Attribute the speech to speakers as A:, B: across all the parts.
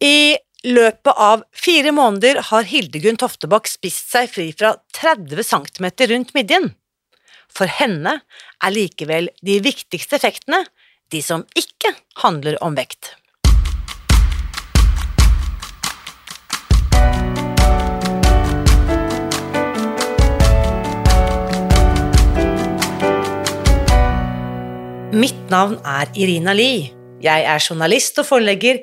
A: I løpet av fire måneder har Hildegunn Toftebakk spist seg fri fra 30 cm rundt midjen. For henne er likevel de viktigste effektene de som ikke handler om vekt. Mitt navn er Irina Lie. Jeg er journalist og forlegger,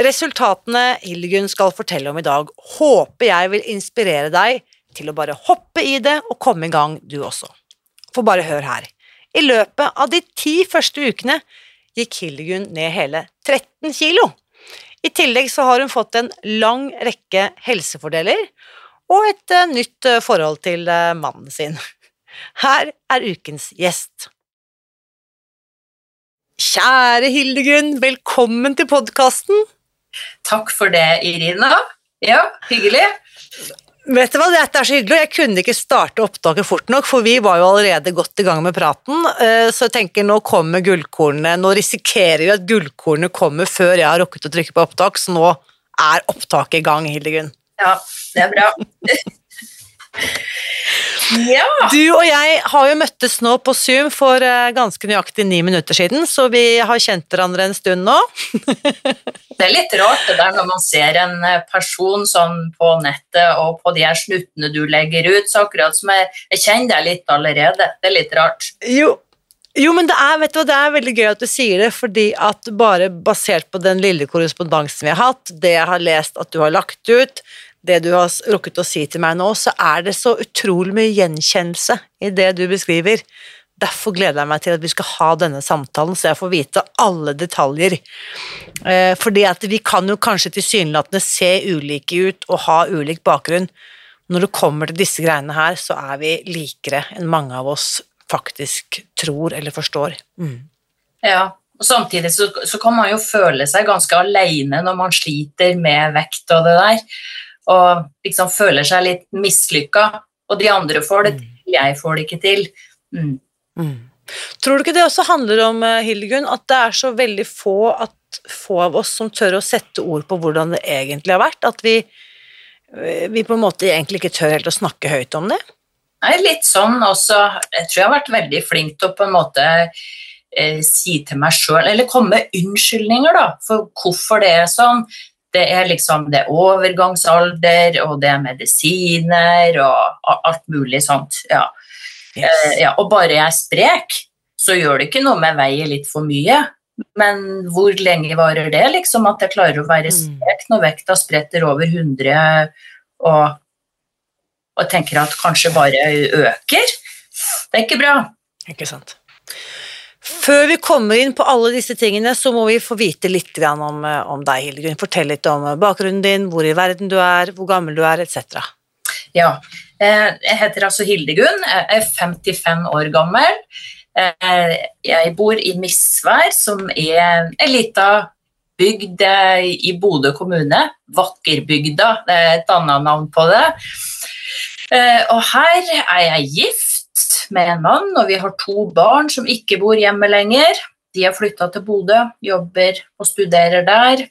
A: Resultatene Hildegunn skal fortelle om i dag, håper jeg vil inspirere deg til å bare hoppe i det og komme i gang, du også. For bare hør her. I løpet av de ti første ukene gikk Hildegunn ned hele 13 kilo. I tillegg så har hun fått en lang rekke helsefordeler og et uh, nytt uh, forhold til uh, mannen sin. Her er ukens gjest. Kjære Hildegunn, velkommen til podkasten.
B: Takk for det, Irina. Ja, hyggelig.
A: Vet du hva, Dette er så hyggelig, og jeg kunne ikke starte opptaket fort nok, for vi var jo allerede godt i gang med praten. Eh, så jeg tenker nå kommer gullkornene. Nå risikerer vi at gullkornene kommer før jeg har rukket å trykke på opptak, så nå er opptaket i gang, Hildegunn.
B: Ja, det er bra. ja.
A: Du og jeg har jo møttes nå på Zoom for eh, ganske nøyaktig ni minutter siden, så vi har kjent hverandre en stund nå.
B: det er litt rart det der når man ser en eh, person sånn på nettet og på de her snuttene du legger ut, så akkurat som jeg, jeg kjenner deg litt allerede. Det er litt rart.
A: Jo, jo, men det er, vet du, det er veldig gøy at du sier det, fordi at bare basert på den lille korrespondansen vi har hatt, det jeg har lest at du har lagt ut, det du har rukket å si til meg nå, så er det så utrolig mye gjenkjennelse i det du beskriver. Derfor gleder jeg meg til at vi skal ha denne samtalen, så jeg får vite alle detaljer. Eh, fordi at vi kan jo kanskje tilsynelatende se ulike ut og ha ulik bakgrunn. Når det kommer til disse greiene her, så er vi likere enn mange av oss faktisk tror eller forstår. Mm.
B: Ja, og Samtidig så, så, kan man jo føle seg ganske alene når man sliter med vekt og det der og liksom føler seg litt mislykka. Og de andre får det mm. til, jeg får det ikke til. Mm.
A: Mm. Tror du ikke det også handler om, eh, Hildegunn, at det er så veldig få, at, få av oss som tør å sette ord på hvordan det egentlig har vært? At vi, eh, vi på en måte egentlig ikke tør helt å snakke høyt om det?
B: Nei, litt sånn også. Jeg tror jeg har vært veldig flink til å på en måte eh, si til meg sjøl, eller komme med unnskyldninger da, for hvorfor det er sånn. Det er liksom det er overgangsalder, og det er medisiner og alt mulig sånt. Ja. Yes. Eh, ja, og bare jeg er sprek, så gjør det ikke noe om jeg veier litt for mye. Men hvor lenge varer det, liksom, at jeg klarer å være mm. sprek når vekta spretter over 100 og, og tenker at kanskje bare øker? Det er ikke bra.
A: Ikke sant. Før vi kommer inn på alle disse tingene, så må vi få vite litt om, eh, om deg, Hildegunn. Fortell litt om eh, bakgrunnen din, hvor i verden du er, hvor gammel du er, etc.
B: Ja, eh, jeg heter altså Hildegunn, jeg er 55 år gammel. Jeg bor i Misvær, som er en lita bygd i Bodø kommune. Vakkerbygda, det er et annet navn på det. Og her er jeg gift med en mann, og vi har to barn som ikke bor hjemme lenger. De har flytta til Bodø, jobber og studerer der.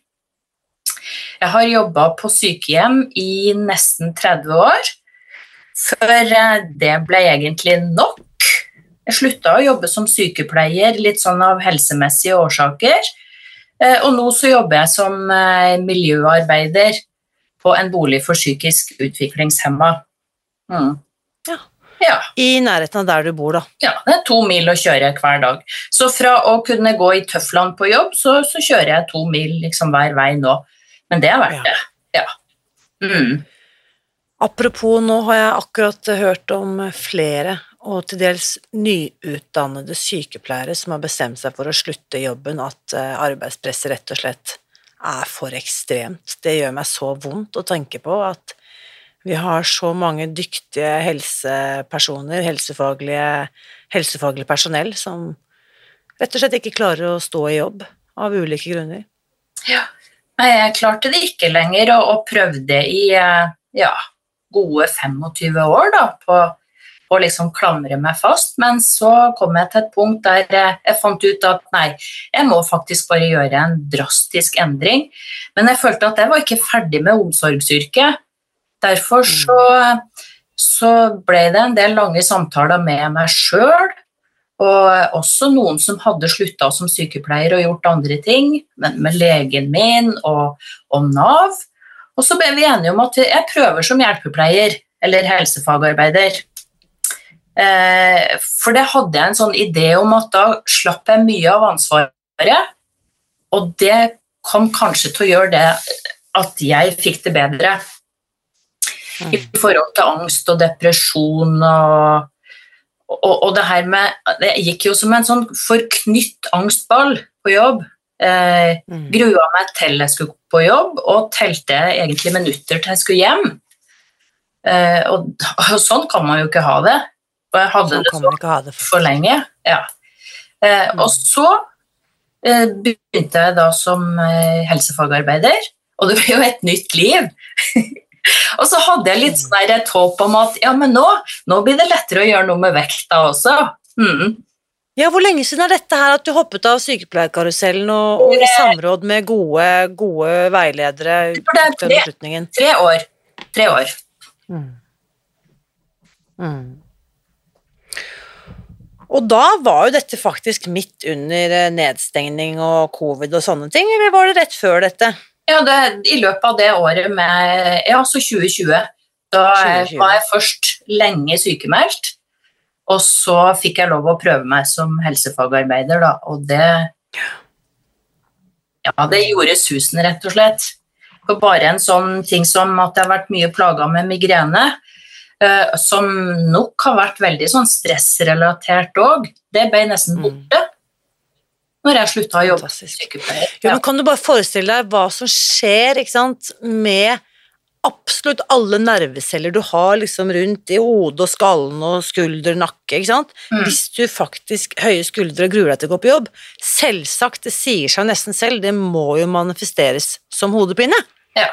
B: Jeg har jobba på sykehjem i nesten 30 år, før eh, det ble egentlig nok. Jeg slutta å jobbe som sykepleier litt sånn av helsemessige årsaker. Eh, og nå så jobber jeg som eh, miljøarbeider på en bolig for psykisk utviklingshemma. Mm.
A: Ja.
B: Ja.
A: I nærheten av der du bor, da.
B: Ja, det er to mil å kjøre hver dag. Så fra å kunne gå i tøflene på jobb, så, så kjører jeg to mil liksom hver vei nå. Men det er verdt
A: Ja.
B: det. Ja. Mm.
A: Apropos, nå har jeg akkurat hørt om flere og til dels nyutdannede sykepleiere som har bestemt seg for å slutte i jobben, at eh, arbeidspresset rett og slett er for ekstremt. Det gjør meg så vondt å tenke på at vi har så mange dyktige helsepersoner, helsefaglige, helsefaglig personell, som rett og slett ikke klarer å stå i jobb av ulike grunner.
B: Ja. Nei, jeg klarte det ikke lenger, og, og prøvde i eh, ja, gode 25 år da, på å liksom klamre meg fast, men så kom jeg til et punkt der eh, jeg fant ut at nei, jeg må faktisk bare gjøre en drastisk endring. Men jeg følte at jeg var ikke ferdig med omsorgsyrket. Derfor så, så ble det en del lange samtaler med meg sjøl, og også noen som hadde slutta som sykepleier og gjort andre ting, men med legen min og, og Nav. Og så ble vi enige om at jeg prøver som hjelpepleier eller helsefagarbeider. Eh, for det hadde jeg en sånn idé om at da slapp jeg mye av ansvaret, og det kom kanskje til å gjøre det at jeg fikk det bedre i forhold til angst og depresjon og, og, og det her med Det gikk jo som en sånn forknytt angstball på jobb. Eh,
A: Mm.
B: grua meg til jeg skulle på jobb, og telte egentlig minutter til jeg skulle hjem. Eh, og, og sånn kan man jo ikke ha det. Og jeg hadde
A: Sånn
B: det så
A: det.
B: for lenge. Ja. Eh,
A: Mm.
B: Og så eh, begynte jeg da som eh, helsefagarbeider, og det ble jo et nytt liv. og så hadde jeg litt sånn et håp om at ja, men nå, nå blir det lettere å gjøre noe med vekta også. Mm.
A: Ja, hvor lenge siden er dette her at du hoppet av sykepleierkarusellen og, og i samråd med gode, gode veiledere
B: det
A: tok den
B: tre-
A: beslutningen?
B: Tre år. Tre år.
A: Mm. Mm. Og da var jo dette faktisk midt under eh, nedstengning og covid og sånne ting, eller var det rett før dette?
B: Ja, det, I løpet av det året med Ja, så 2020. Da
A: 2020.
B: var jeg først lenge sykemeldt, og så fikk jeg lov å prøve meg som helsefagarbeider, da, og det Ja, det gjorde susen, rett og slett. For bare en sånn ting som at jeg har vært mye plaga med migrene, eh, som nok har vært veldig sånn stressrelatert òg, det ble nesten
A: Mm.
B: borte når jeg slutta å jobbe som sykepleier. Ja.
A: Jo, men kan du bare forestille deg hva som skjer, sant, med absolutt alle nerveceller du har liksom rundt i hodet og skallen og skulder, nakke, ikke sant?
B: Mm.
A: Hvis du faktisk høye skuldre og gruer deg til å gå på jobb, selvsagt, det sier seg nesten selv, det må jo manifesteres som hodepine.
B: Ja.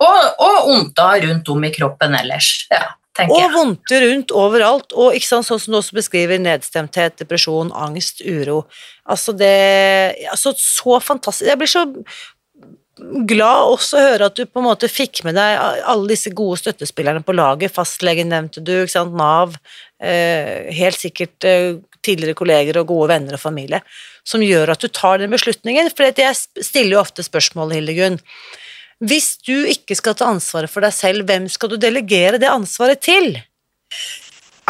B: Og, og ondta rundt om i kroppen ellers, ja, tenker
A: Og
B: jeg.
A: vondter rundt overalt, og ikke sant, sånn som du også beskriver nedstemthet, depresjon, angst, uro. Altså det altså Så fantastisk. Jeg blir så glad også å høre at du på en måte fikk med deg alle disse gode støttespillerne på laget. Fastlegen nevnte du, ikke sant, Nav, eh, helt sikkert eh, tidligere kolleger og gode venner og familie, som gjør at du tar den beslutningen. For jeg stiller jo ofte spørsmål, Hildegunn. Hvis du ikke skal ta ansvaret for deg selv, hvem skal du delegere det ansvaret til?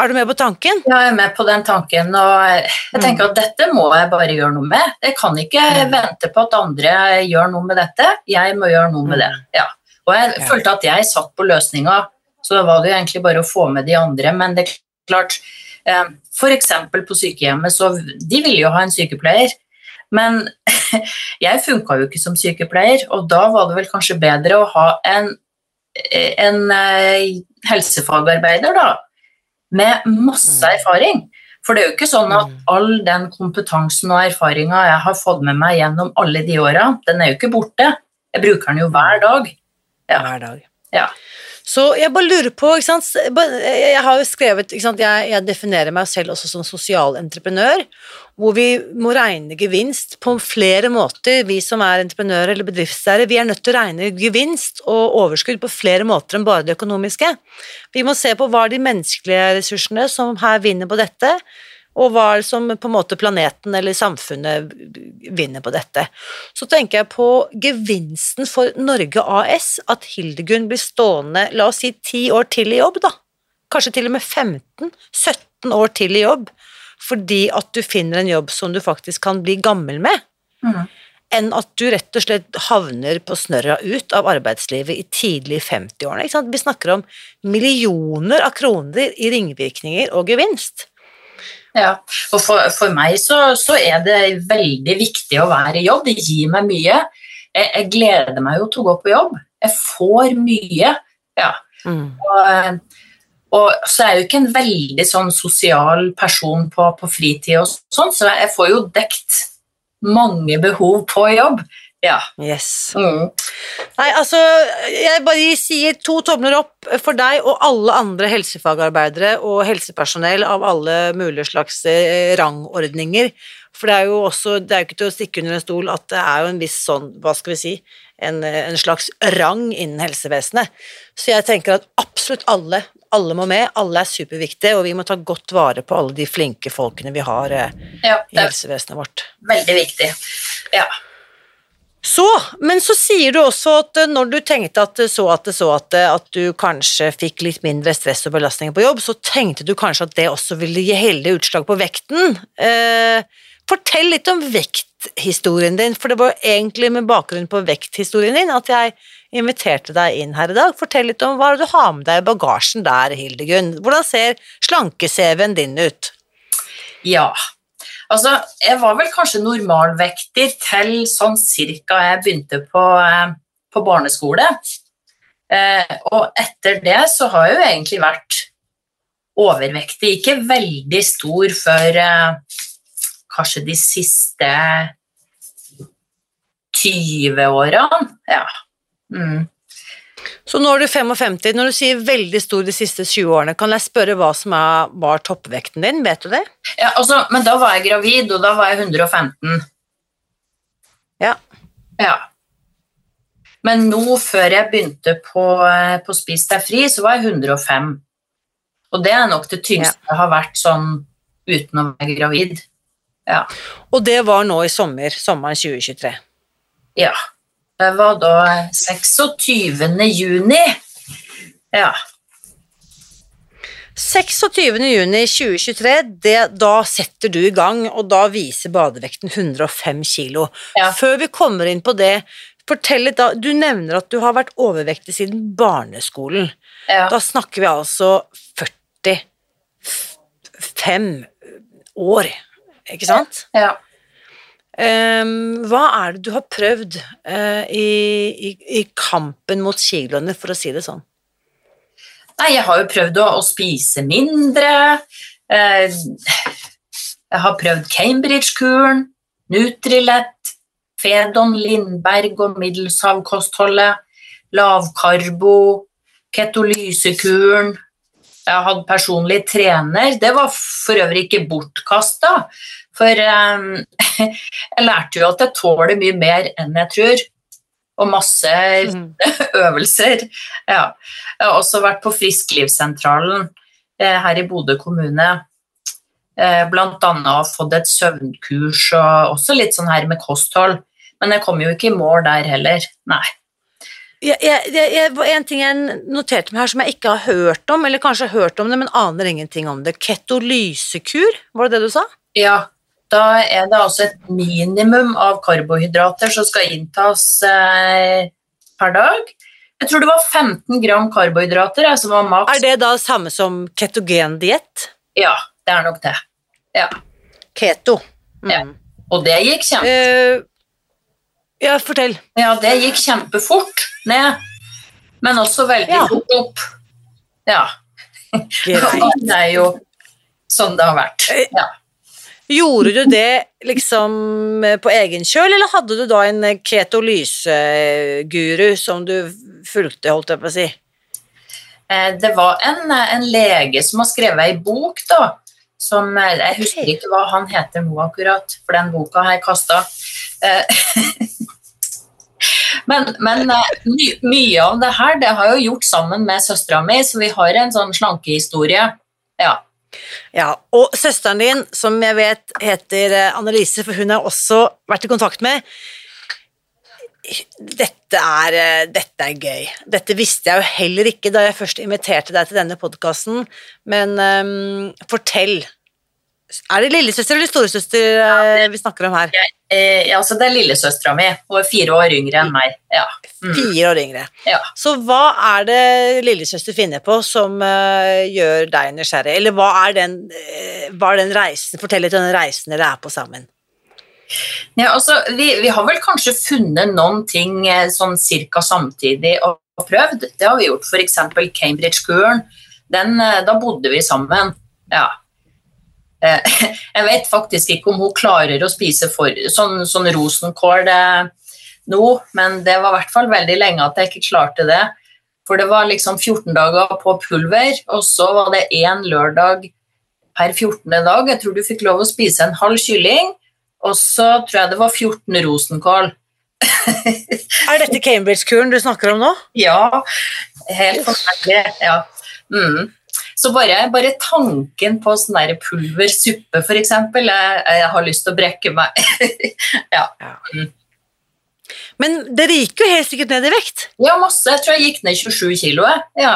A: Er du med på tanken?
B: Ja, Jeg er med på den tanken, og jeg tenker at dette må jeg bare gjøre noe med. Jeg kan ikke
A: Mm.
B: vente på at andre gjør noe med dette, jeg må gjøre noe med det. Ja. Og jeg følte at jeg satt på løsninga, så da var det jo egentlig bare å få med de andre, men det er klart f.eks. For eksempel på sykehjemmet, så de ville jo ha en sykepleier, men jeg funka jo ikke som sykepleier, og da var det vel kanskje bedre å ha en, en eh, helsefagarbeider, da, med masse
A: Mm.
B: erfaring. For det er jo ikke sånn at
A: Mm.
B: all den kompetansen og erfaringa jeg har fått med meg gjennom alle de åra, den er jo ikke borte. Jeg bruker den jo hver dag. Ja.
A: hver dag.
B: Ja.
A: Så jeg bare lurer på, ikke sant Jeg har jo skrevet, ikke sant, jeg, jeg definerer meg selv også som sosial entreprenør, hvor vi må regne gevinst på flere måter. Vi som er entreprenører eller bedriftseiere, vi er nødt til å regne gevinst og overskudd på flere måter enn bare det økonomiske. Vi må se på hva er de menneskelige ressursene som her vinner på dette, og hva er det som på en måte planeten eller samfunnet vinner på dette. Så tenker jeg på gevinsten for Norge AS, at Hildegunn blir stående, la oss si ti år til i jobb, da. kanskje til og med 15-17 år til i jobb, fordi at du finner en jobb som du faktisk kan bli gammel med,
B: Mm.
A: enn at du rett og slett havner på snørra ut av arbeidslivet i tidlig 50-årene. Vi snakker om millioner av kroner i ringvirkninger og gevinst.
B: Ja, og for, for meg så, så er det veldig viktig å være i jobb. Det gir meg mye. Jeg, jeg gleder meg jo til å gå på jobb. Jeg får mye. Ja. Og, og så er jeg jo ikke en veldig sånn sosial person på, på fritid, og sånn, så jeg får jo dekt mange behov på jobb. Ja.
A: Yes.
B: Mm.
A: Nei, altså, jeg bare sier to tomler opp for deg og alle andre helsefagarbeidere og helsepersonell av alle mulige slags eh, rangordninger. For det er jo også, det er jo ikke til å stikke under en stol at det er jo en viss sånn, hva skal vi si, en, en slags rang innen helsevesenet. Så jeg tenker at absolutt alle, alle må med, alle er superviktige, og vi må ta godt vare på alle de flinke folkene vi har eh,
B: ja,
A: i helsevesenet vårt.
B: veldig viktig. Ja.
A: Så, men så sier du også at eh, når du tenkte at så at så at, at du kanskje fikk litt mindre stress og belastninger på jobb, så tenkte du kanskje at det også ville gi heldig utslag på vekten. Eh, fortell litt om vekthistorien din, for det var egentlig med bakgrunn på vekthistorien din at jeg inviterte deg inn her i dag. Fortell litt om hva du har med deg i bagasjen der, Hildegunn. Hvordan ser slanke-CV-en din ut?
B: Ja. Altså, jeg var vel kanskje normalvekter til sånn cirka jeg begynte på, eh, på barneskole. Eh, og etter det så har jeg jo egentlig vært overvektig. Ikke veldig stor før eh, kanskje de siste 20 årene. Ja. Mm.
A: Så nå er du 55. Når du sier veldig stor de siste 20 årene, kan jeg spørre hva som er, var toppvekten din? Vet du det?
B: ja altså, men da var jeg gravid, og da var jeg 115.
A: Ja.
B: Ja. Men nå, før jeg begynte på, eh, på Spis deg fri, så var jeg 105. Og det er nok det tyngste jeg har vært sånn uten å være gravid. Ja.
A: Og det var nå i sommer, sommeren 2023.
B: ja. Det var da 26. juni. Ja.
A: 26. juni 2023, det, da setter du i gang, og da viser badevekten 105 kilo.
B: Ja.
A: Før vi kommer inn på det, fortell litt da, du nevner at du har vært overvektig siden barneskolen.
B: ja.
A: Da snakker vi altså 45 år, ikke sant?
B: ja.
A: Ehm, hva er det du har prøvd uh, i, i, i kampen mot kiloene, for å si det sånn?
B: Nei, jeg har jo prøvd å, å spise mindre. Uh, jeg har prøvd Cambridge-kuren, Nutrilett, Fedon Lindberg og middelshavkostholdet, lavkarbo, ketolysekuren. Jeg hadde personlig trener. Det var for øvrig ikke bortkasta, for um, jeg lærte jo at jeg tåler mye mer enn jeg tror. Og masse øvelser. Ja. Jeg har også vært på Frisklivssentralen eh, her i Bodø kommune. Eh, blant annet fått et søvnkurs og også litt sånn her med kosthold. Men jeg kom jo ikke i mål der heller. Nei.
A: Jeg, jeg, jeg, en ting jeg noterte meg her som jeg ikke har hørt om, eller kanskje har hørt om det, men aner ingenting om det. Ketolysekur, var det det du sa?
B: Ja, da er det altså et minimum av karbohydrater som skal inntas eh, per dag. Jeg tror det var 15 gram karbohydrater jeg, som var maks.
A: Er det da samme som ketogendiett?
B: Ja, det er nok det. Ja.
A: Keto. Mm.
B: Ja. Og det gikk kjent.
A: Eh, ja, fortell.
B: Ja, det gikk kjempefort ned, men også veldig
A: Ja.
B: fort opp. Ja.
A: Greit.
B: Det er jo sånn det har vært. Ja.
A: Gjorde du det liksom eh, på egen kjøl, eller hadde du da en ketolyseguru som du fulgte, holdt jeg på å si?
B: Eh, Det var en, en lege som har skrevet ei bok, da. Som, eh, jeg husker ikke hva han heter nå akkurat, for den boka har jeg kasta. Men, men eh, my, mye av det her det har jeg jo gjort sammen med søstera mi, så vi har en sånn slankehistorie. Ja.
A: Ja, og søsteren din, som jeg vet heter eh, Annelise, for hun har også vært i kontakt med dette er, eh, dette er gøy. Dette visste jeg jo heller ikke da jeg først inviterte deg til denne podkasten, men um, fortell. Er det lillesøster eller storesøster uh, vi snakker om her?
B: Jeg, eh, altså det er lillesøstera mi. Hun er fire år yngre enn meg. Ja.
A: Mm. Fire år yngre.
B: Ja.
A: Så hva er det lillesøster finner på som uh, gjør deg nysgjerrig? Eller hva er den, uh, hva er den reisen Fortell litt om den reisen dere er på sammen.
B: Ja, altså, vi, vi, har vel kanskje funnet noen ting eh, sånn cirka samtidig og, og prøvd. Det har vi gjort. F.eks. Cambridge-kuren. Da bodde vi sammen. Ja. Eh, jeg vet faktisk ikke om hun klarer å spise for, sånn, sånn rosenkål nå, men det var i hvert fall veldig lenge at jeg ikke klarte det. For det var liksom 14 dager på pulver, og så var det én lørdag per 14. dag. Jeg tror du fikk lov å spise en halv kylling, og så tror jeg det var 14 rosenkål.
A: er dette Cambridge-kuren du snakker om nå?
B: Ja. Helt forferdelig. Ja. Mm. Så bare, bare, tanken på sånn der pulversuppe, f.eks., jeg, jeg har lyst til å brekke meg. ja. ja.
A: Men dere gikk jo helt sikkert ned i vekt?
B: Ja, masse. Jeg tror jeg gikk ned 27 kilo. Ja.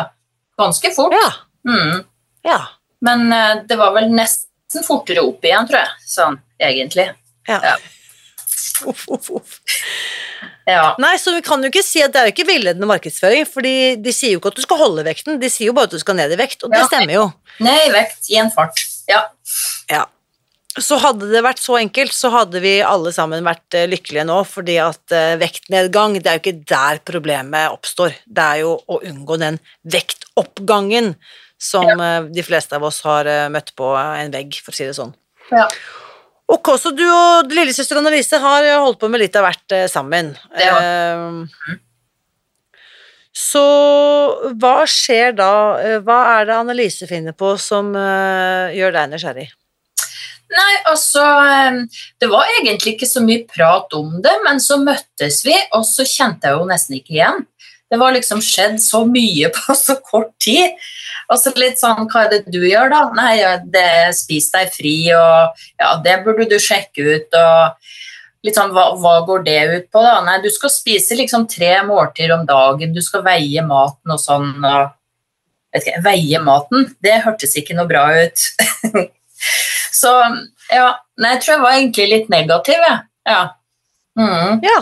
B: Ganske fort.
A: Ja.
B: Mm.
A: ja.
B: Men uh, det var vel nesten fortere opp igjen, tror jeg, sånn egentlig.
A: Ja.
B: Ja.
A: Uff, uff, uff.
B: Ja.
A: Nei, så vi kan jo ikke si at det er jo ikke villedende markedsføring, fordi de sier jo ikke at du skal holde vekten, de sier jo bare at du skal ned i vekt, og det stemmer jo.
B: Ned i vekt i en fart. Ja.
A: Ja. Så hadde det vært så enkelt, så hadde vi alle sammen vært eh, lykkelige nå, fordi at eh, vektnedgang, det er jo ikke der problemet oppstår. Det er jo å unngå den vektoppgangen som eh, de fleste av oss har møtt på en vegg, for å si det sånn.
B: Ja.
A: Ok, så du og lillesøster Annelise har eh, holdt på med litt av hvert eh, sammen.
B: Det
A: Eh, så hva skjer da? Eh, Hva er det Annelise finner på som eh, gjør deg nysgjerrig?
B: Nei, altså eh, Det var egentlig ikke så mye prat om det, men så møttes vi, og så kjente jeg jo nesten ikke igjen. Det var liksom skjedd så mye på så kort tid. Og så litt sånn Hva er det du gjør, da? Nei, det spis deg fri, og ja, det burde du sjekke ut, og litt sånn hva, hva går det ut på, da? Nei, du skal spise liksom tre måltider om dagen, du skal veie maten og sånn, og ikke, Veie maten? Det hørtes ikke noe bra ut. Så ja, nei, jeg tror jeg var egentlig litt negativ, jeg. Ja. Mm.
A: Ja,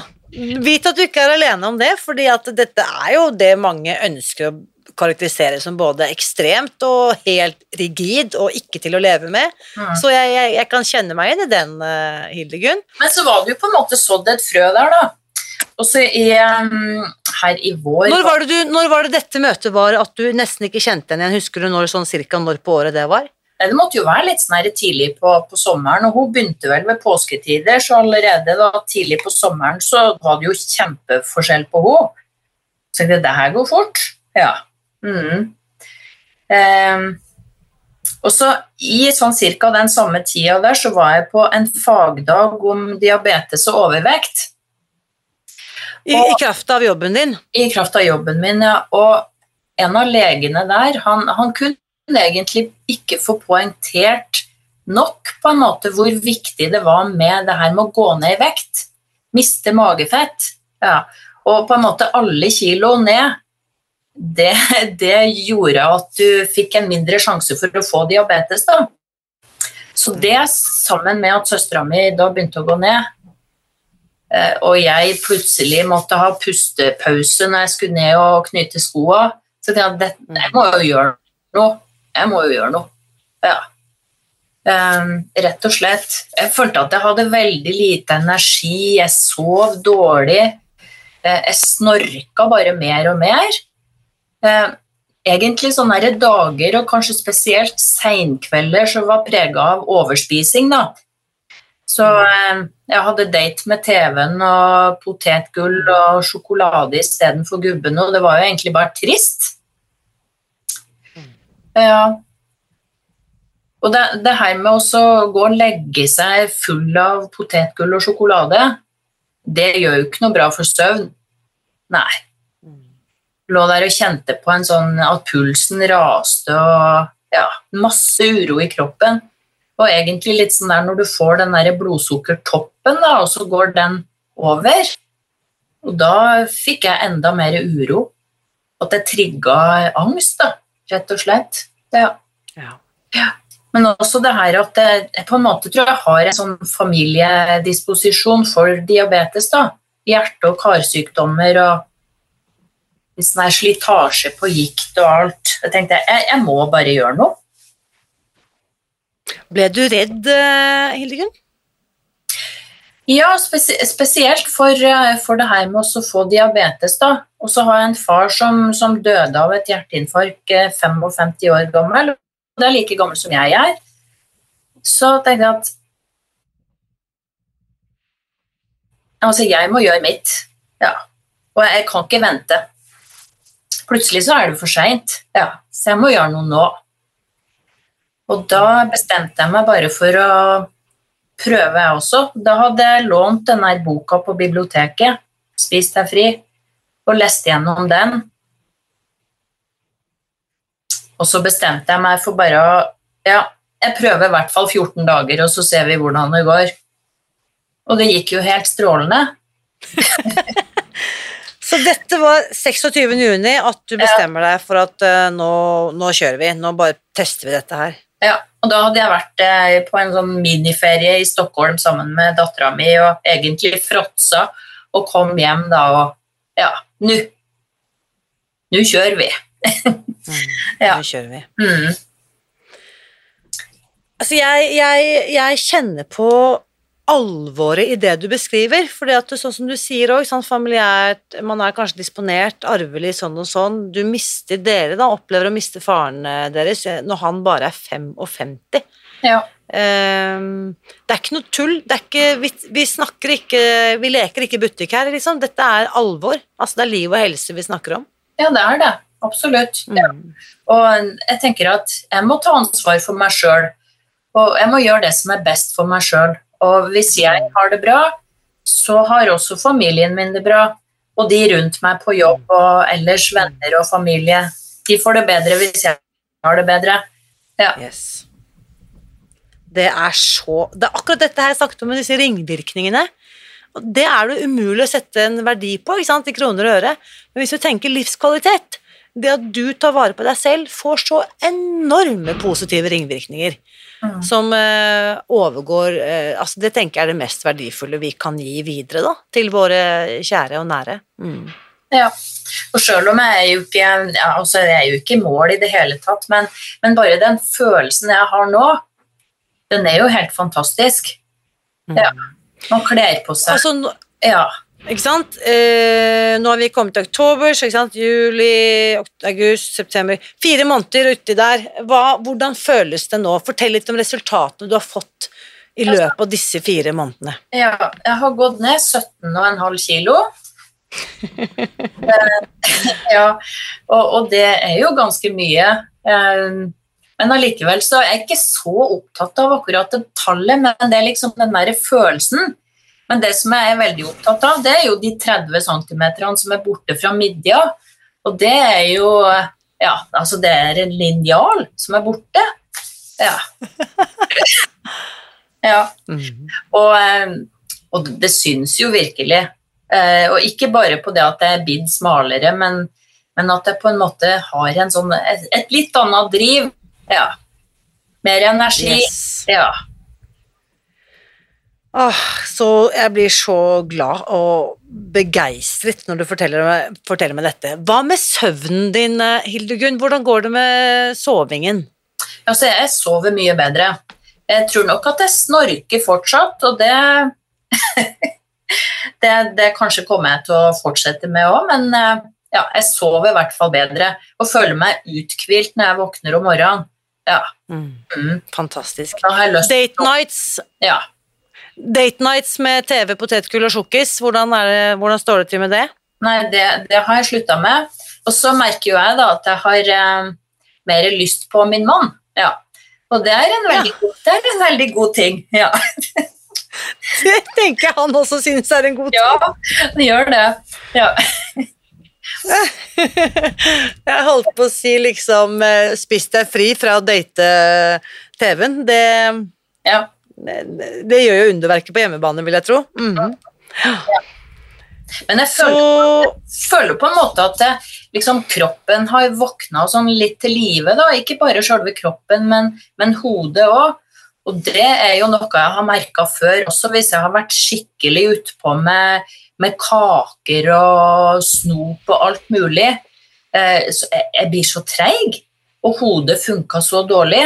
A: vit at du ikke er alene om det, fordi at dette er jo det mange ønsker å karakterisere som både ekstremt og helt rigid og ikke til å leve med.
B: Mm.
A: Så jeg, jeg, jeg kan kjenne meg inn i den, uh, Hildegunn.
B: Men så var det jo på en måte sådd et frø der, da. Og så um, her i vår
A: Når var, det du, når var det dette møtet var at du nesten ikke kjente henne igjen? Husker du når, sånn cirka når på året det var?
B: Det måtte jo være litt sånn tidlig på, på sommeren, og hun begynte vel ved påsketider, så allerede da tidlig på sommeren så var det jo kjempeforskjell på henne. Så det her går fort. Ja. Mm. Um, og så I sånn cirka den samme tida der så var jeg på en fagdag om diabetes og overvekt.
A: I,
B: Og-
A: i kraft av jobben din?
B: i kraft av jobben min, ja. Og en av legene der, han, han kunne egentlig ikke få poengtert nok på en måte hvor viktig det var med det her med å gå ned i vekt. Miste magefett. Ja. Og på en måte alle kilo ned. Det, det gjorde at du fikk en mindre sjanse for å få diabetes, da. Så det sammen med at søstera mi da begynte å gå ned, Eh, og jeg plutselig måtte ha pustepause når jeg skulle ned og knyte skoa. Så tenkte jeg at jeg må jo gjøre noe. Jeg må jo gjøre noe. Ja. Um, rett og slett. Jeg følte at jeg hadde veldig lite energi, jeg sov dårlig. Eh, jeg snorka bare mer og mer. Eh, egentlig sånne her dager, og kanskje spesielt seinkvelder, som var prega av overspising. da. Så eh, jeg hadde date med TV-en og potetgull og sjokolade istedenfor gubbene, og det var jo egentlig bare trist. Ja. Og det, det her med å gå og legge seg full av potetgull og sjokolade, det gjør jo ikke noe bra for søvn. Nei. Lå der og kjente på en sånn at pulsen raste og ja, masse uro i kroppen. Og egentlig litt sånn der når du får den der blodsukkertoppen, da, og så går den over, Og da fikk jeg enda mer uro. At det trigga angst, da, rett og slett. Ja.
A: Ja.
B: Men også det her at jeg på en måte tror jeg har en sånn familiedisposisjon for diabetes. da. Hjerte- og karsykdommer og litt sånn slitasje på gikt og alt. Jeg tenkte jeg, jeg må bare gjøre noe.
A: Ble du redd, eh, Hildegunn?
B: Ja, spesielt for, eh, for det her med å få diabetes. da. Og så har jeg en far som, som døde av et hjerteinfarkt eh, 55 år gammel. og Det er like gammel som jeg er. Så tenkte jeg at Altså, jeg må gjøre mitt. Ja. Og jeg kan ikke vente. Plutselig så er det for seint. Ja. Så jeg må gjøre noe nå. Og da bestemte jeg meg bare for å prøve, jeg også. Da hadde jeg lånt denne boka på biblioteket, 'Spis deg fri', og lest gjennom den. Og så bestemte jeg meg for bare å Ja, jeg prøver i hvert fall 14 dager, og så ser vi hvordan det går. Og det gikk jo helt strålende.
A: Var 26. juni at du bestemmer deg for at uh, nå, nå kjører vi, nå bare tester vi dette her.
B: Ja, og da hadde jeg vært eh, på en sånn miniferie i Stockholm sammen med dattera mi og egentlig fråtsa og kom hjem da og Ja, nå Nå kjører vi. Ja.
A: Nå kjører vi.
B: Mm.
A: Altså, jeg, jeg, jeg kjenner på alvoret i det du beskriver, For sånn som du sier òg, familiært, man er kanskje disponert, arvelig sånn og sånn, du mister dere da, opplever å miste faren eh, deres eh, når han bare er 55.
B: Ja.
A: Um, det er ikke noe tull, det er ikke, vi, vi snakker ikke, vi leker ikke butikk her, liksom, dette er alvor, altså det er liv og helse vi snakker om.
B: ja, det er det. Absolutt. Ja.
A: Mm.
B: Og jeg tenker at jeg må ta ansvar for meg sjøl. Og jeg må gjøre det som er best for meg sjøl. Og hvis jeg har det bra, så har også familien min det bra. Og de rundt meg på jobb og ellers venner og familie. De får det bedre hvis jeg har det bedre. Ja.
A: Yes. Det er så Det er akkurat dette her jeg snakket om med disse ringvirkningene. Og det er det umulig å sette en verdi på ikke sant, i kroner og øre. Men hvis du tenker livskvalitet, det at du tar vare på deg selv, får så enorme positive ringvirkninger.
B: Mm.
A: Som eh, overgår eh, altså Det tenker jeg er det mest verdifulle vi kan gi videre da, til våre kjære og nære. Mm.
B: Ja. Og selv om jeg er jo ikke, ja, altså jeg er jo ikke i mål i det hele tatt, men, men bare den følelsen jeg har nå, den er jo helt fantastisk. Ja. Man kler på seg.
A: Altså,
B: Ja.
A: Ikke sant? Eh, nå har vi kommet til oktober, så ikke sant? juli, august, september Fire måneder uti der. Hva, hvordan føles det nå? Fortell litt om resultatene du har fått i løpet av disse fire månedene.
B: Ja, jeg har gått ned 17,5 kilo. Eh, ja, og, og det er jo ganske mye. Eh, Men allikevel så er jeg ikke så opptatt av akkurat det tallet, men det er liksom den der følelsen. Men det som jeg er veldig opptatt av, det er jo de 30 cm som er borte fra midja. Og det er jo Ja, altså det er en linjal som er borte. Ja. ja. Og, eh, og det syns jo virkelig. Eh, Og ikke bare på det at jeg er blitt smalere, men, men at jeg på en måte har en sånn, et, et litt annet driv. Ja. Mer energi.
A: Yes.
B: Ja.
A: Åh, så jeg blir så glad og begeistret når du forteller meg, forteller meg dette. Hva med søvnen din, eh, Hildegunn? Hvordan går det med sovingen?
B: Altså, jeg sover mye bedre. Jeg tror nok at jeg snorker fortsatt, og det det, det kanskje kommer jeg til å fortsette med òg, men eh, ja, jeg sover i hvert fall bedre og føler meg uthvilt når jeg våkner om morgenen. Ja.
A: Mm,
B: Mm.
A: fantastisk. Date nights,
B: Ja.
A: Date nights med TV, potetgull og sjokkis, hvordan, hvordan står det til med det?
B: Nei, det, det har jeg slutta med. Og så merker jo jeg da at jeg har eh, mer lyst på min mann. Ja. Og det er en veldig, god, det er en veldig god ting. Ja.
A: Det tenker jeg han også synes er en god ting.
B: ja, det gjør det. Ja.
A: Jeg holdt på å si liksom Spis deg fri fra å date TV-en. Det,
B: ja.
A: Det, gjør jo underverket på hjemmebane, vil jeg tro. Mhm.
B: Men jeg føler,
A: Så
B: føler på en måte at det, liksom, kroppen har våkna sånn litt til live. da, Ikke bare selve kroppen, men, men hodet òg. Og det er jo noe jeg har merka før, også hvis jeg har vært skikkelig utpå med, med kaker og snop og alt mulig. Eh, så jeg, jeg blir så treig, og hodet funka så dårlig.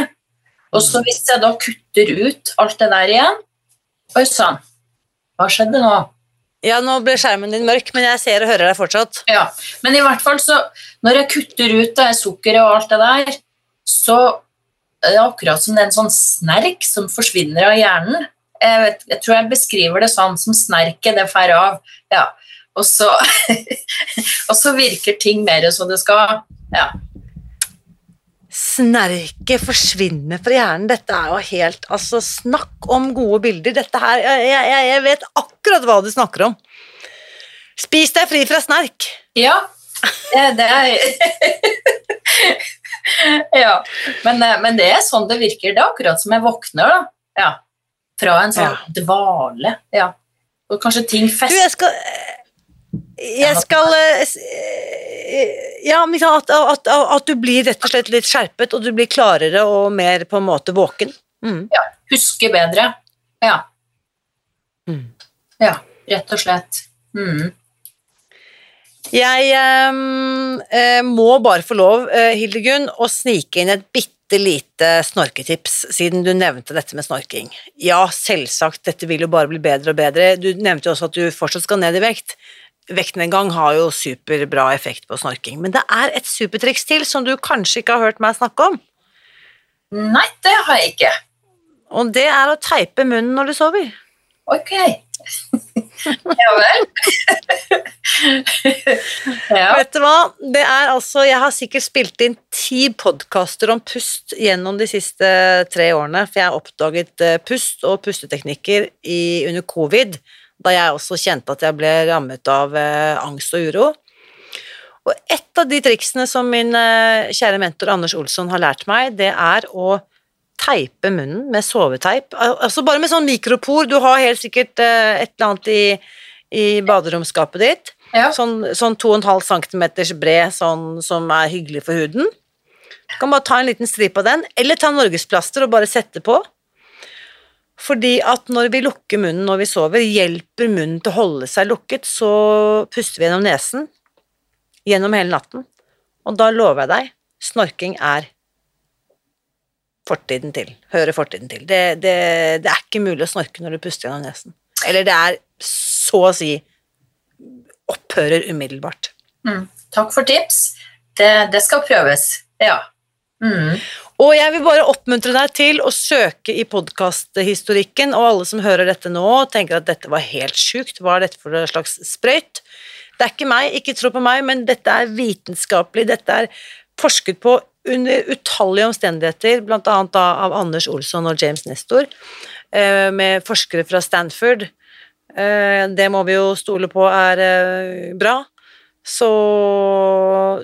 B: Og så hvis jeg da kutter ut alt det der igjen Oi sann, hva skjedde nå?
A: Ja, nå ble skjermen din mørk, men jeg ser og hører deg fortsatt.
B: Ja, men i hvert fall så Når jeg kutter ut det sukkeret og alt det der, så er det akkurat som det er en sånn snerk som forsvinner av hjernen. Jeg, vet, jeg tror jeg beskriver det sånn som snerket, det fer av. Ja. Og så, og så virker ting mer som det skal. Ja.
A: Snerket forsvinner fra hjernen. Dette er jo helt Altså, snakk om gode bilder. Dette her Jeg, jeg, jeg vet akkurat hva du snakker om. Spis deg fri fra snerk.
B: ja det, det er Ja. Men, eh, men det er sånn det virker. Det er akkurat som jeg våkner, da. Ja. Fra en sånn
A: Ja.
B: dvale. Ja. Og kanskje ting fester
A: jeg skal eh, eh, Ja, at, at, at du blir rett og slett litt skjerpet, og du blir klarere og mer på en måte våken. Mm.
B: ja, huske bedre. Ja.
A: Mm.
B: ja, rett og slett. Mm.
A: Jeg ehm, eh, må bare få lov, eh, Hildegunn, å snike inn et bitte lite snorketips, siden du nevnte dette med snorking. Ja, selvsagt, dette vil jo bare bli bedre og bedre. Du nevnte jo også at du fortsatt skal ned i vekt. Vektnedgang har jo superbra effekt på snorking, men det er et supertriks til som du kanskje ikke har hørt meg snakke om,
B: Nei, det har jeg ikke.
A: og det er å teipe munnen når du sover.
B: Ok. ja vel. ja.
A: Vet du hva, det er altså, jeg har sikkert spilt inn ti podkaster om pust gjennom de siste tre årene, for jeg har oppdaget eh, pust og pusteteknikker i, under covid, da jeg også kjente at jeg ble rammet av eh, angst og uro. Og et av de triksene som min eh, kjære mentor Anders Olsson har lært meg, det er å teipe munnen med soveteip. Altså bare med sånn mikropor. Du har helt sikkert eh, et eller annet i, i baderomsskapet ditt.
B: Ja.
A: Sånn, sånn 2,5 cm bred, sånn som er hyggelig for huden. Du kan bare ta en liten stripe av den, eller ta norgesplaster og bare sette på. Fordi at når vi lukker munnen når vi sover, hjelper munnen til å holde seg lukket, så puster vi gjennom nesen gjennom hele natten. Og da lover jeg deg, snorking er fortiden til. Hører fortiden til. Det, det, det er ikke mulig å snorke når du puster gjennom nesen. Eller det er så å si opphører umiddelbart.
B: Mm. Takk for tips. Det, det skal prøves. Ja. Mm.
A: Og jeg vil bare oppmuntre deg til å søke i podkasthistorikken, og alle som hører dette nå, tenker at dette var helt sjukt, hva er dette for en slags sprøyt? Det er ikke meg, ikke tro på meg, men dette er vitenskapelig, dette er forsket på under utallige omstendigheter, annet av Anders Olsson og James Nestor, eh, med forskere fra Stanford. Eh, Det må vi jo stole på er eh, bra. Så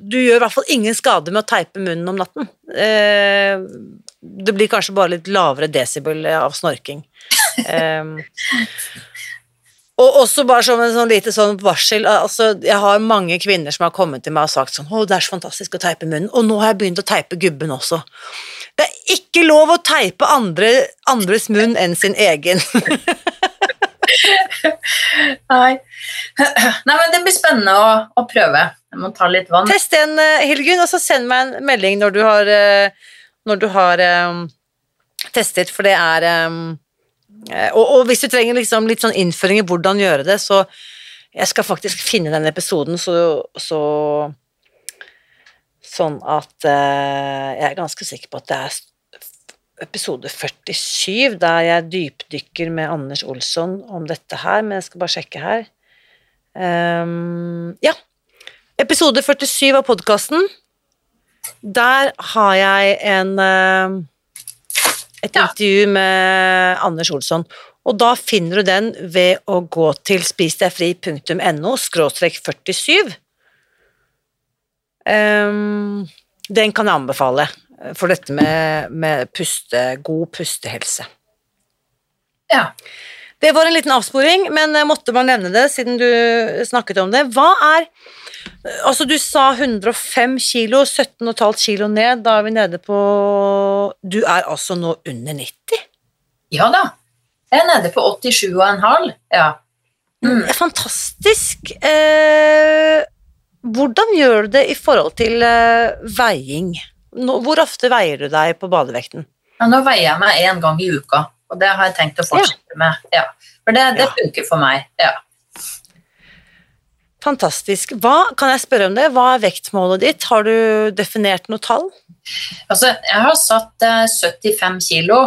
A: du gjør i hvert fall ingen skade med å teipe munnen om natten. Eh, Det blir kanskje bare litt lavere desibel av snorking. Eh, Og også bare som en sånn lite sånn varsel altså Jeg har mange kvinner som har kommet til meg og sagt sånn 'Å, det er så fantastisk å teipe munnen.' Og nå har jeg begynt å teipe gubben også. Det er ikke lov å teipe andre, andres munn enn sin egen.
B: Nei. Nei, men det blir spennende å, å prøve. Jeg må ta litt vann.
A: Test igjen, eh, Hildegunn, og så send meg en melding når du har, eh, når du har um, testet, for det er eh, og, og hvis du trenger liksom litt sånn innføring i hvordan gjøre det, så jeg skal faktisk finne den episoden, så, så Sånn at uh, jeg er ganske sikker på at det er episode 47, der jeg dypdykker med Anders Olsson om dette her, men jeg skal bare sjekke her. Um, ja, Episode 47 av podkasten. Der har jeg en eh, et
B: Ja.
A: intervju med Anders Olsson. Og da finner du den ved å gå til spisdegfri.no skråstrek 47. Um, den kan jeg anbefale for dette med, med puste, god pustehelse.
B: Ja.
A: Det var en liten avsporing, men jeg måtte bare nevne det siden du snakket om det. Hva er Altså, du sa 105 kilo, 17,5 kilo ned. Da er vi nede på Du er altså nå under 90?
B: Ja da. Jeg er nede på 87,5. Ja.
A: Mm. Fantastisk. Eh, hvordan gjør du det i forhold til eh, veiing? Nå, hvor ofte veier du deg på badevekten?
B: Ja, nå veier jeg meg én gang i uka, og det har jeg tenkt å fortsette ja. med. Ja. For det, det funker for meg. Ja.
A: Fantastisk. Hva, kan jeg spørre om det? Hva er vektmålet ditt? Har du definert noe tall?
B: Altså, jeg har satt eh, 75 kilo,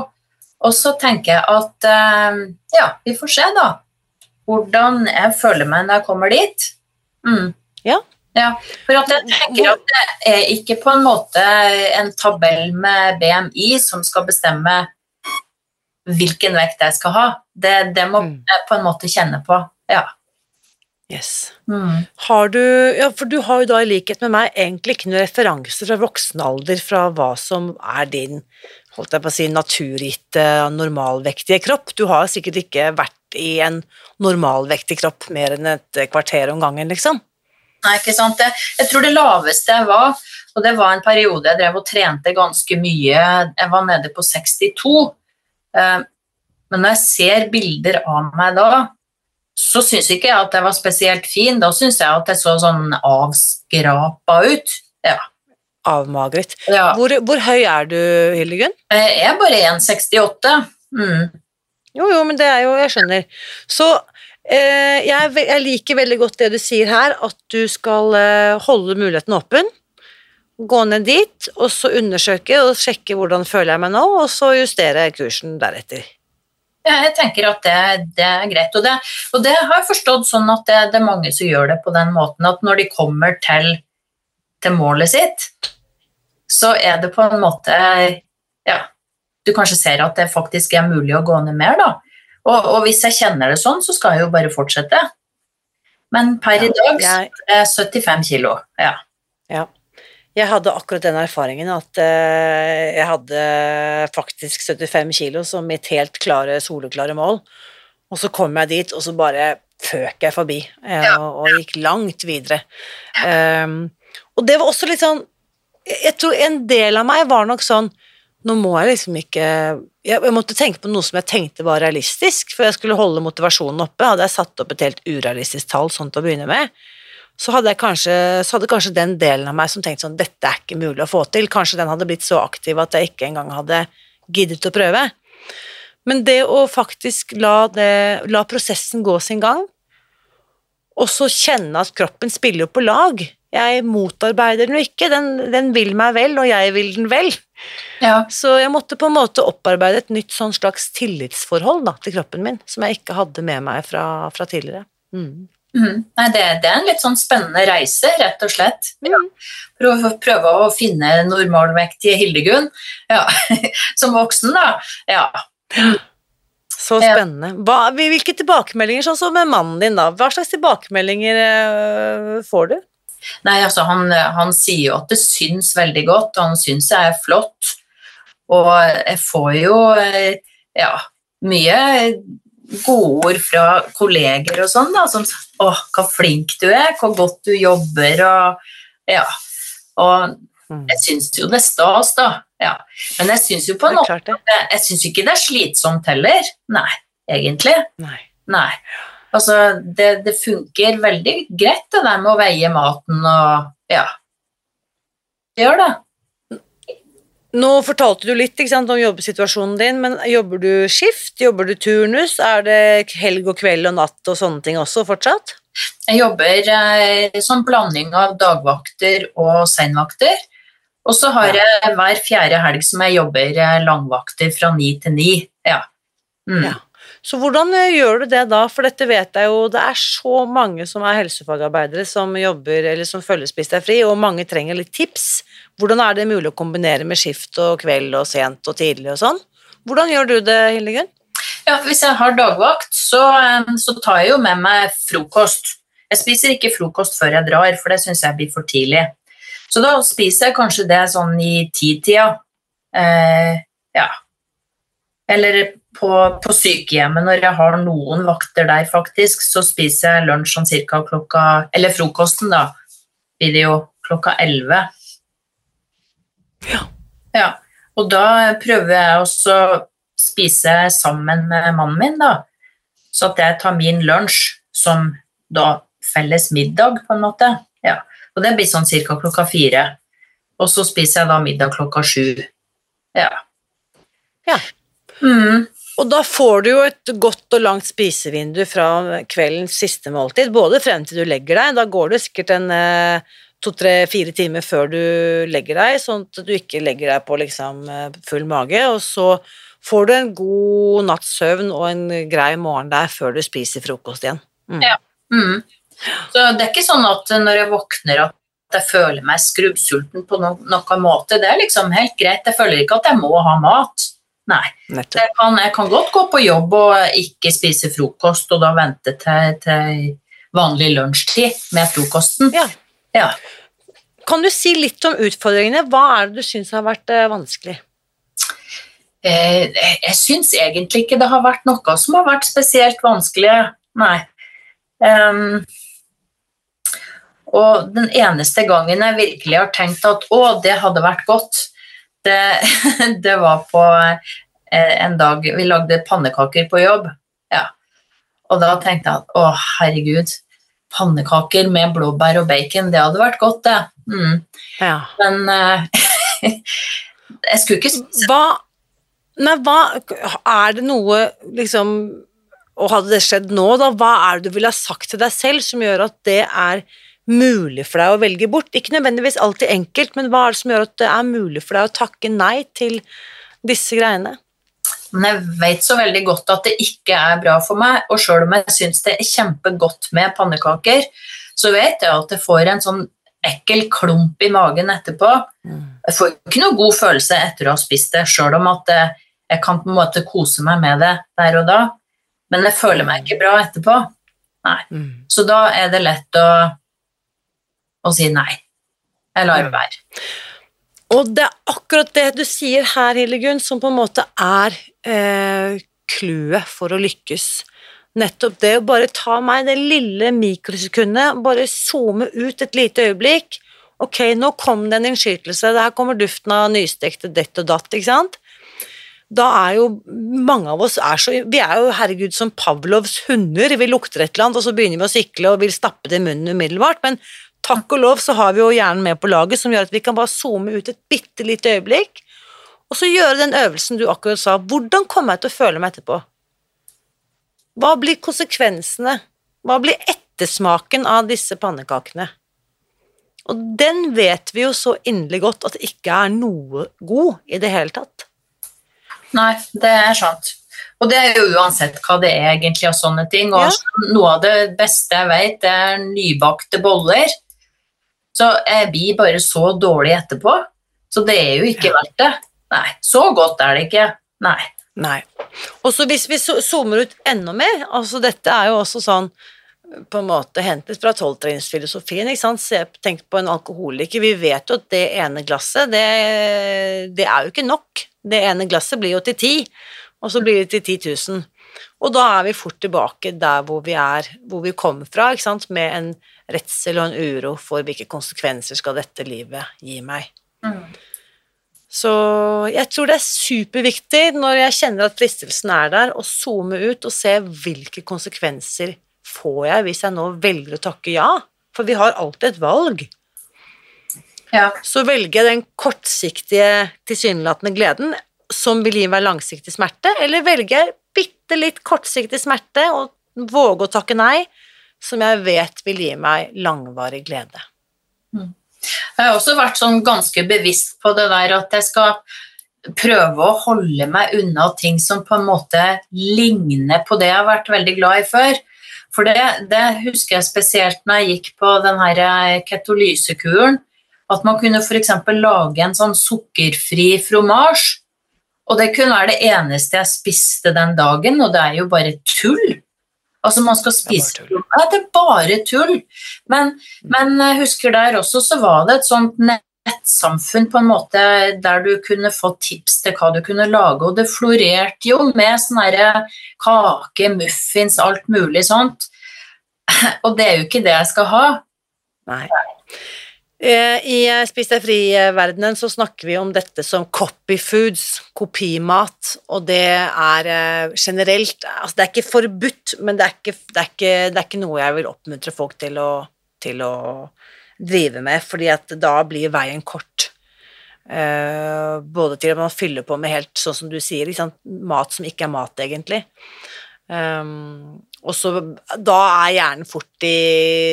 B: og så tenker jeg at eh, ja, vi får se, da. Hvordan jeg føler meg når jeg kommer dit. Mm.
A: Ja.
B: Ja. For at jeg tenker at det er ikke på en måte en tabell med BMI som skal bestemme hvilken vekt jeg skal ha. Det, det må mm. jeg på en måte kjenne på. Ja.
A: Yes. Mm. Har du Ja, for du har jo da i likhet med meg egentlig ikke noen referanser fra voksen alder fra hva som er din holdt jeg på å si, naturgitte, normalvektige kropp. Du har sikkert ikke vært i en normalvektig kropp mer enn et kvarter om gangen, liksom.
B: Nei, ikke sant. Jeg tror det laveste jeg var, og det var en periode jeg drev og trente ganske mye, jeg var nede på 62. Eh, men når jeg ser bilder av meg da, så syns ikke jeg at jeg var spesielt fin. Da syns jeg at jeg så sånn avskrapa ut. Ja.
A: Avmagret. Ja. Hvor, hvor, høy er du, Hildegunn?
B: Jeg er bare 1,68. Mm.
A: Jo, jo, men det er jo Jeg skjønner. Så eh, jeg, jeg, liker veldig godt det du sier her, at du skal eh, holde muligheten åpen. Gå ned dit, og så undersøke og sjekke hvordan føler jeg meg nå, og så justere kursen deretter.
B: Jeg tenker at det, det er greit. Og det, og det, har jeg forstått sånn at det, det, er mange som gjør det på den måten at når de kommer til, til målet sitt, så er det på en måte Ja, du kanskje ser at det faktisk er mulig å gå ned mer, da. Og, og hvis jeg kjenner det sånn, så skal jeg jo bare fortsette. Men per ja, i dag jeg... er jeg 75 kilo. Ja.
A: ja. Jeg hadde akkurat den erfaringen at uh, jeg hadde faktisk 75 kilo som mitt helt klare, soleklare mål. Og så kom jeg dit, og så bare føk jeg forbi uh, og, og, gikk langt videre. Um, og det var også litt sånn Jeg tror en del av meg var nok sånn Nå må jeg liksom ikke jeg, måtte tenke på noe som jeg tenkte var realistisk, for jeg skulle holde motivasjonen oppe. Hadde jeg satt opp et helt urealistisk tall sånn til å begynne med, så hadde, kanskje, så hadde kanskje den delen av meg som tenkte sånn dette er ikke mulig å få til, kanskje den hadde blitt så aktiv at jeg ikke engang hadde giddet å prøve. Men det å faktisk la, det, la prosessen gå sin gang, og så kjenne at kroppen spiller på lag Jeg motarbeider den jo ikke, den, den, vil meg vel, og jeg vil den vel. Ja. Så jeg måtte på en måte opparbeide et nytt sånn slags tillitsforhold da, til kroppen min, som jeg ikke hadde med meg fra, fra tidligere. Mm.
B: Mm. Nei, det, det, er en litt sånn spennende reise, rett og slett. Ja. Prøve, prøve å finne normalvektige Hildegunn ja. som voksen, da. Ja.
A: Så spennende. Hva, hvilke tilbakemeldinger, sånn som med mannen din, da? Hva slags tilbakemeldinger øh, får du?
B: Nei, altså han, han, sier jo at det syns veldig godt, og han syns jeg er flott. Og jeg får jo øh, ja, mye gode ord fra kolleger og sånn, da, som sier 'Å, hva flink du er, hvor godt du jobber', og ja. Og mm. jeg syns jo det er stas, da. Ja. Men jeg syns jo på en måte jeg syns ikke det er slitsomt heller. Nei, egentlig.
A: Nei.
B: Nei. Altså, det, det, funker veldig greit, det der med å veie maten og Ja. Det gjør det.
A: Nå fortalte du litt sant, om jobbsituasjonen din, men jobber du skift? Jobber du turnus? Er det helg og kveld og natt og sånne ting også fortsatt?
B: Jeg jobber eh, som blanding av dagvakter og senvakter. Og så har ja. jeg hver fjerde helg som jeg jobber eh, langvakter fra ni til ni. Ja.
A: Mm. ja. Så hvordan eh, gjør du det da, for dette vet jeg jo, det er så mange som er helsefagarbeidere som jobber eller som følger Spis deg fri, og mange trenger litt tips. Hvordan er det mulig å kombinere med skift og kveld og sent og tidlig og sånn? Hvordan gjør du det, Hildegunn?
B: Ja, hvis jeg har dagvakt, så, eh, så, tar jeg jo med meg frokost. Jeg spiser ikke frokost før jeg drar, for det syns jeg blir for tidlig. Så da spiser jeg kanskje det sånn i titida. Eh, ja, Eller på, på sykehjemmet, når jeg har noen vakter der, faktisk, så spiser jeg lunsj sånn cirka klokka Eller frokosten, da. Blir det jo klokka elleve.
A: Ja.
B: ja. Og da prøver jeg også å spise sammen med mannen min, da. Så at jeg tar min lunsj som da felles middag, på en måte. Ja. Og det blir sånn cirka klokka fire. Og så spiser jeg da middag klokka sju. Ja.
A: Ja.
B: Mm.
A: Og da får du jo et godt og langt spisevindu fra kveldens siste måltid, både frem til du legger deg. Da går det sikkert en eh, to, tre, fire timer før du legger deg, sånn at du ikke legger deg på liksom eh, full mage, og så får du en god natts søvn og en grei morgen der før du spiser frokost igjen. Mm.
B: Ja. Mm. Så det er ikke sånn at når jeg våkner at jeg føler meg skrubbsulten på no noen måte. Det er liksom helt greit. Jeg føler ikke at jeg må ha mat. Nei. Jeg kan, jeg kan godt gå på jobb og ikke spise frokost, og da vente til, til vanlig lunsjtid med frokosten.
A: Ja.
B: Ja.
A: Kan du si litt om utfordringene? Hva er det du syns har vært eh, vanskelig?
B: Eh, jeg syns egentlig ikke det har vært noe som har vært spesielt vanskelig, nei. Um, og den eneste gangen jeg virkelig har tenkt at å, det hadde vært godt, det, det var på eh, en dag vi lagde pannekaker på jobb. Ja. Og da tenkte jeg at å, herregud, pannekaker med blåbær og bacon, det hadde vært godt, det. Mm.
A: Ja.
B: Men uh, jeg skulle ikke spise
A: Hva Nei, hva Er det noe liksom Og hadde det skjedd nå, da, hva er det du ville ha sagt til deg selv som gjør at det er mulig for deg å velge bort? Ikke nødvendigvis alltid enkelt, men hva er det som gjør at det er mulig for deg å takke nei til disse greiene?
B: Men jeg vet så veldig godt at det ikke er bra for meg, og sjøl om jeg syns det er kjempegodt med pannekaker, så vet jeg at jeg får en sånn ekkel klump i magen etterpå. Jeg får ikke noe god følelse etter å ha spist det, sjøl om at jeg kan på en måte kose meg med det der og da, men jeg føler meg ikke bra etterpå. Nei.
A: Mm.
B: Så da er det lett å, å si nei. Jeg lar være.
A: Og det er akkurat det du sier her, Hildegunn, som på en måte er eh, for å lykkes. Nettopp det å bare ta meg det lille mikrosekundet, bare zoome ut et lite øyeblikk. Ok, nå kom det en innskytelse, der kommer duften av nystekte dett og datt, ikke sant? Da er jo mange av oss er så Vi er jo herregud som Pavlovs hunder. Vi lukter et eller annet, og så begynner vi å sikle og vil stappe det i munnen umiddelbart. Men takk og lov så har vi jo hjernen med på laget, som gjør at vi kan bare zoome ut et bitte lite øyeblikk, og så gjøre den øvelsen du akkurat sa. Hvordan kommer jeg til å føle meg etterpå? Hva blir konsekvensene? Hva blir ettersmaken av disse pannekakene? Og den vet vi jo så inderlig godt at det ikke er noe god i det hele tatt.
B: Nei, det er sant. Og det er jo uansett hva det er egentlig og sånne ting. Og
A: Ja.
B: noe av det beste jeg vet, det er nybakte boller. Så jeg blir bare så dårlig etterpå. Så det er jo ikke verdt det. Nei, så godt er det ikke. Nei.
A: Nei. Og så hvis vi zoomer ut enda mer, altså dette er jo også sånn på en måte hentet fra tolvtrinnsfilosofien, tenk på en alkoholiker, vi vet jo at det ene glasset, det, det er jo ikke nok. Det ene glasset blir jo til ti, og så blir det til 10 000. Og da er vi fort tilbake der hvor vi er, hvor vi kommer fra, med en redsel og en uro for hvilke konsekvenser skal dette livet gi meg. Så jeg tror det er superviktig når jeg kjenner at fristelsen er der, å zoome ut og se hvilke konsekvenser får jeg hvis jeg nå velger å takke ja. For vi har alltid et valg.
B: Ja.
A: Så velger jeg den kortsiktige, tilsynelatende gleden som vil gi meg langsiktig smerte, eller velger jeg bitte litt kortsiktig smerte og våge å takke nei, som jeg vet vil gi meg langvarig glede.
B: Jeg har også vært sånn ganske bevisst på det der at jeg skal prøve å holde meg unna ting som på en måte ligner på det jeg har vært veldig glad i før. For det, det husker jeg spesielt når jeg gikk på den her eh, ketolysekuren, at man kunne f.eks. lage en sånn sukkerfri fromasj. Og det kunne være det eneste jeg spiste den dagen, og det er jo bare tull. Altså, man skal spise
A: det
B: Ja, det er bare tull. Men, men jeg husker der også så var det et sånt nettsamfunn på en måte der du kunne få tips til hva du kunne lage, og det florerte jo med sånne kake, muffins, alt mulig sånt. Og det er jo ikke det jeg skal ha.
A: Nei. Eh, I Spis deg fri-verdenen så snakker vi om dette som copy foods, kopimat, og det er eh, generelt Altså, det er ikke forbudt, men det er ikke, det er ikke, det er ikke noe jeg vil oppmuntre folk til å, til å drive med, fordi at da blir veien kort. Både til at man fyller på med helt sånn som du sier, liksom, mat som ikke er mat, egentlig. Um, og så da er hjernen fort i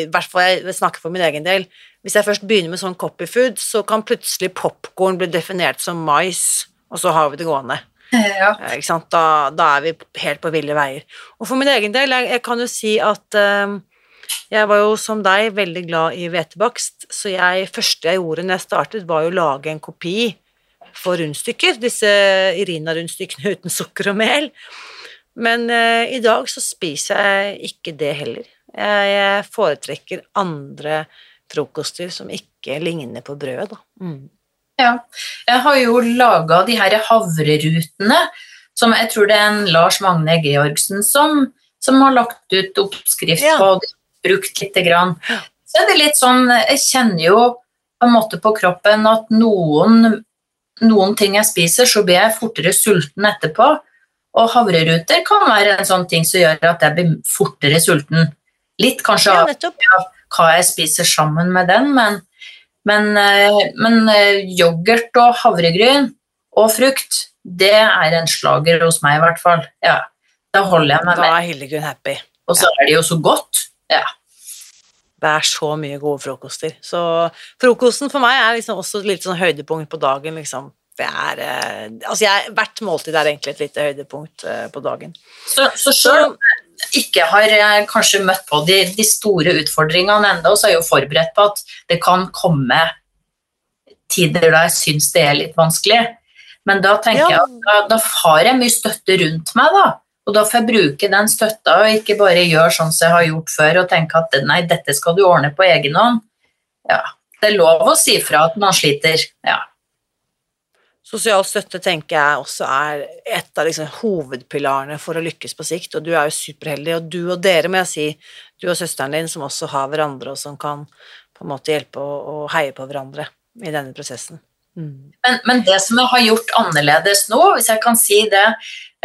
A: I hvert fall jeg snakker for min egen del. Hvis jeg først begynner med sånn copyfood, så kan plutselig popkorn bli definert som mais, og så har vi det gående.
B: Ja.
A: Uh, da, da, er vi helt på ville veier. Og for min egen del, jeg, jeg kan jo si at uh, jeg var jo som deg veldig glad i hvetebakst, så jeg første jeg gjorde når jeg startet, var jo å lage en kopi for rundstykker, disse Irina-rundstykkene uten sukker og mel. Men uh, i dag så spiser jeg ikke det heller. Jeg, jeg foretrekker andre frokoster som ikke ligner på brød, da. Mm.
B: Ja, jeg har jo laga de her havrerutene, som jeg tror det er en Lars Magne Georgsen som, som har lagt ut oppskrift ja. på brukt lite grann. Så er det litt sånn Jeg kjenner jo på en måte på kroppen at noen, noen ting jeg spiser, så blir jeg fortere sulten etterpå. Og havreruter kan være en sånn ting som gjør at jeg blir fortere sulten. Litt kanskje
A: ja,
B: av hva jeg spiser sammen med den, men, men, eh, men eh, yoghurt og havregryn og frukt, det er en slager hos meg i hvert fall. Ja, da holder jeg meg
A: med. Da er Hildegunn happy.
B: Og så ja. er det jo så godt. Ja.
A: Det er så mye gode frokoster. Så frokosten for meg er liksom også et lite sånn høydepunkt på dagen, liksom. Det er eh, Altså, jeg, hvert måltid er egentlig et lite høydepunkt på dagen.
B: Så, så selv om ikke har eh, kanskje møtt på de, de store utfordringene ennå, så er jeg jo forberedt på at det kan komme tider da jeg syns det er litt vanskelig. Men da tenker ja. jeg at da, da har jeg mye støtte rundt meg, da. Og da får jeg bruke den støtta og ikke bare gjøre sånn som jeg har gjort før og tenke at nei, dette skal du ordne på egen hånd. Ja, det er lov å si fra at man sliter. Ja.
A: Sosial støtte tenker jeg også er et av liksom hovedpilarene for å lykkes på sikt, og du er jo superheldig, og du og dere, må jeg si, du og søsteren din som også har hverandre, og som kan på en måte hjelpe og, heie på hverandre i denne prosessen.
B: Mm. Men, men, det som jeg har gjort annerledes nå, hvis jeg kan si det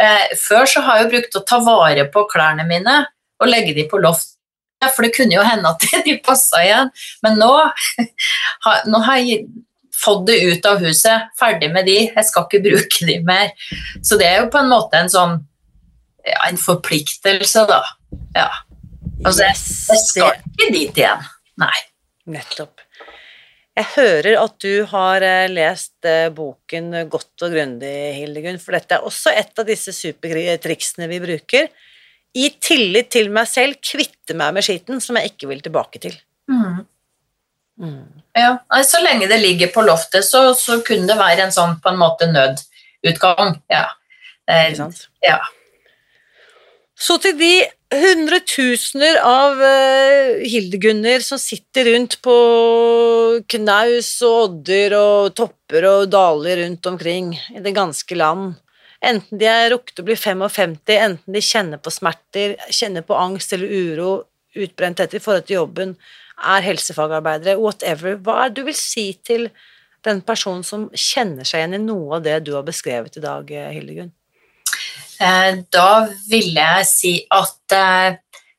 B: eh, Før så har jeg brukt å ta vare på klærne mine og legge dem på loft. For det kunne jo hende at de passa igjen. Men nå, nå har jeg fått det ut av huset, ferdig med de, jeg skal ikke bruke de mer. Så det er jo på en måte en sånn ja, en forpliktelse, da. Ja. Altså, jeg, jeg skal ikke dit igjen. Nei.
A: Nettopp. Jeg hører at du har eh, lest eh, boken godt og grundig, Hildegunn, for dette er også et av disse supertriksene vi bruker. I tillit til meg selv kvitte meg med skitten som jeg ikke vil tilbake til.
B: Mm. Mm. Ja, Så lenge det ligger på loftet, så, så, kunne det være en sånn på en måte nødutgang. Ja. Eh, ja.
A: Så til de hundretusener av uh, Hildegunner som sitter rundt på knaus og odder og topper og daler rundt omkring i det ganske land. Enten de er rukket å bli 55, enten de kjenner på smerter, kjenner på angst eller uro, utbrenthet i forhold til jobben, er helsefagarbeidere, whatever. Hva er det du vil si til den personen som kjenner seg igjen i noe av det du har beskrevet i dag, Hildegunn?
B: Eh, da ville jeg si at eh,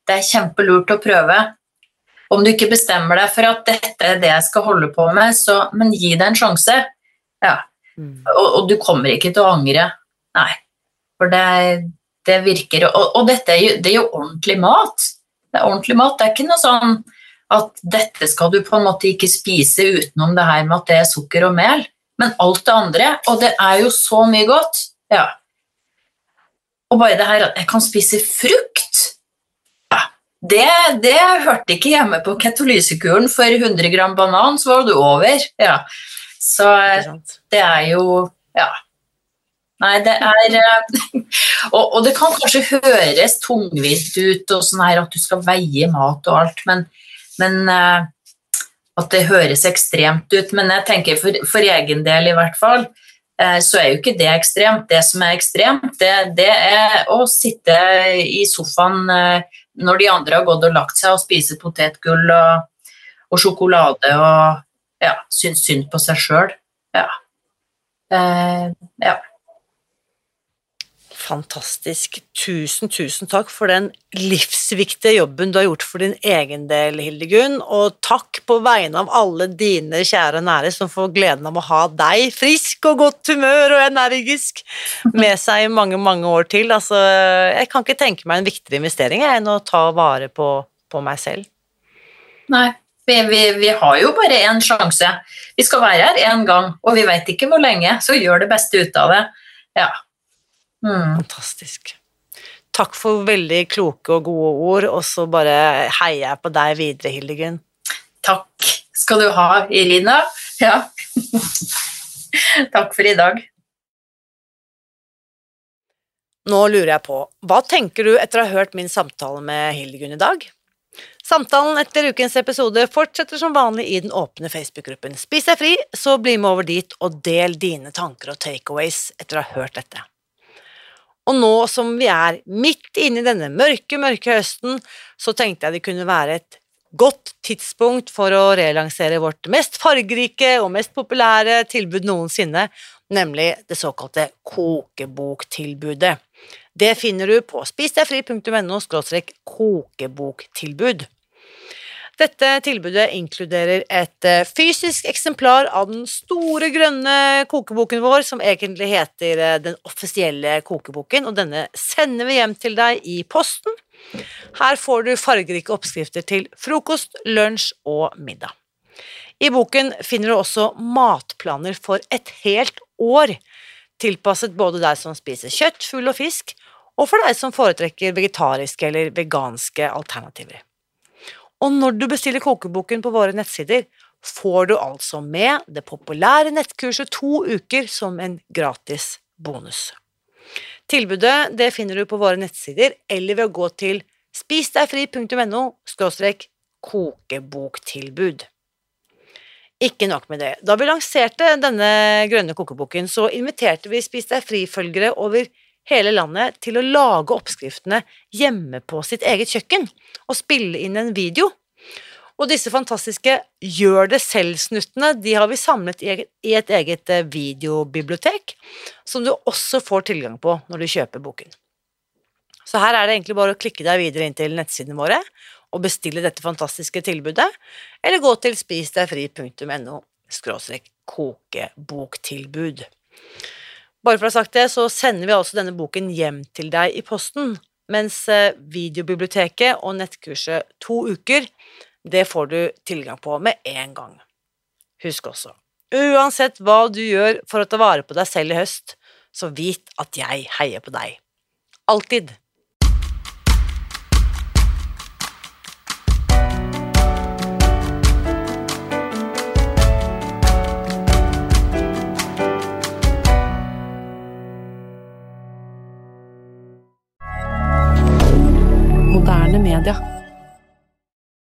B: det er kjempelurt å prøve. Om du ikke bestemmer deg for at dette er det jeg skal holde på med, så, men gi det en sjanse. Ja. Mm. Og, og, du kommer ikke til å angre. Nei. For det, det virker Og, og dette er jo, det er jo ordentlig mat. Det er ordentlig mat. Det er ikke noe sånn at dette skal du på en måte ikke spise utenom det her med at det er sukker og mel. Men alt det andre, og det er jo så mye godt. Ja. Og bare det her at jeg kan spise frukt ja, det, det hørte ikke hjemme på ketolysekuren. For 100 gram banan, så var du over. Ja. Så det er jo Ja. Nei, det er og, og, det kan kanskje høres tungvint ut og sånn her at du skal veie mat og alt, men, men uh, at det høres ekstremt ut, men jeg tenker for, for egen del i hvert fall, eh, så er jo ikke det ekstremt. Det som er ekstremt, det, det er å sitte i sofaen eh, når de andre har gått og lagt seg og spise potetgull og, og sjokolade og ja, synes synd på seg sjøl. Ja. Eh, ja.
A: Fantastisk. Tusen, tusen takk for den livsviktige jobben du har gjort for din egen del, Hildegunn, og takk på vegne av alle dine kjære nære som får gleden av å ha deg frisk og godt humør og energisk med seg i mange, mange år til. Altså, jeg kan ikke tenke meg en viktigere investering enn å ta vare på, på meg selv.
B: Nei, vi, vi, vi, har jo bare én sjanse. Vi skal være her én gang, og vi vet ikke hvor lenge, så gjør det beste ut av det. Ja.
A: Mm. Fantastisk. Takk for veldig kloke og gode ord, og så bare heier jeg på deg videre, Hildegunn.
B: Takk skal du ha, Irina. Ja. Takk for i dag.
A: Nå lurer jeg på, hva tenker du etter å ha hørt min samtale med Hildegunn i dag? Samtalen etter ukens episode fortsetter som vanlig i den åpne Facebook-gruppen Spis deg fri, så bli med over dit og del dine tanker og takeaways etter å ha hørt dette. Og nå som vi er midt inne i denne mørke, mørke høsten, så tenkte jeg det kunne være et godt tidspunkt for å relansere vårt mest fargerike og mest populære tilbud noensinne, nemlig det såkalte kokeboktilbudet. Det finner du på spisdegfri.no kokeboktilbud. Dette tilbudet inkluderer et eh, fysisk eksemplar av den store, grønne kokeboken vår, som egentlig heter eh, Den offisielle kokeboken, og denne sender vi hjem til deg i posten. Her får du fargerike oppskrifter til frokost, lunsj og middag. I boken finner du også matplaner for et helt år, tilpasset både deg som spiser kjøtt, fugl og fisk, og for deg som foretrekker vegetariske eller veganske alternativer. Og når du bestiller kokeboken på våre nettsider, får du altså med det populære nettkurset to uker som en gratis bonus. Tilbudet det finner du på våre nettsider eller ved å gå til spisdegfri.no kokeboktilbud. Ikke nok med det. Da vi lanserte denne grønne kokeboken, så inviterte vi Spis deg fri-følgere over hele landet til å lage oppskriftene hjemme på sitt eget kjøkken og spille inn en video. Og disse fantastiske gjør det selv-snuttene de har vi samlet i et eget eh, videobibliotek, som du også får tilgang på når du kjøper boken. Så her er det egentlig bare å klikke deg videre inn til nettsidene våre og bestille dette fantastiske tilbudet, eller gå til spisdegfri.no kokeboktilbud. Bare for å ha sagt det, så sender vi altså denne boken hjem til deg i posten, mens eh, videobiblioteket og nettkurset To uker, det får du tilgang på med en gang. Husk også, uansett hva du gjør for å ta vare på deg selv i høst, så vit at jeg heier på deg. Alltid.
C: D'accord.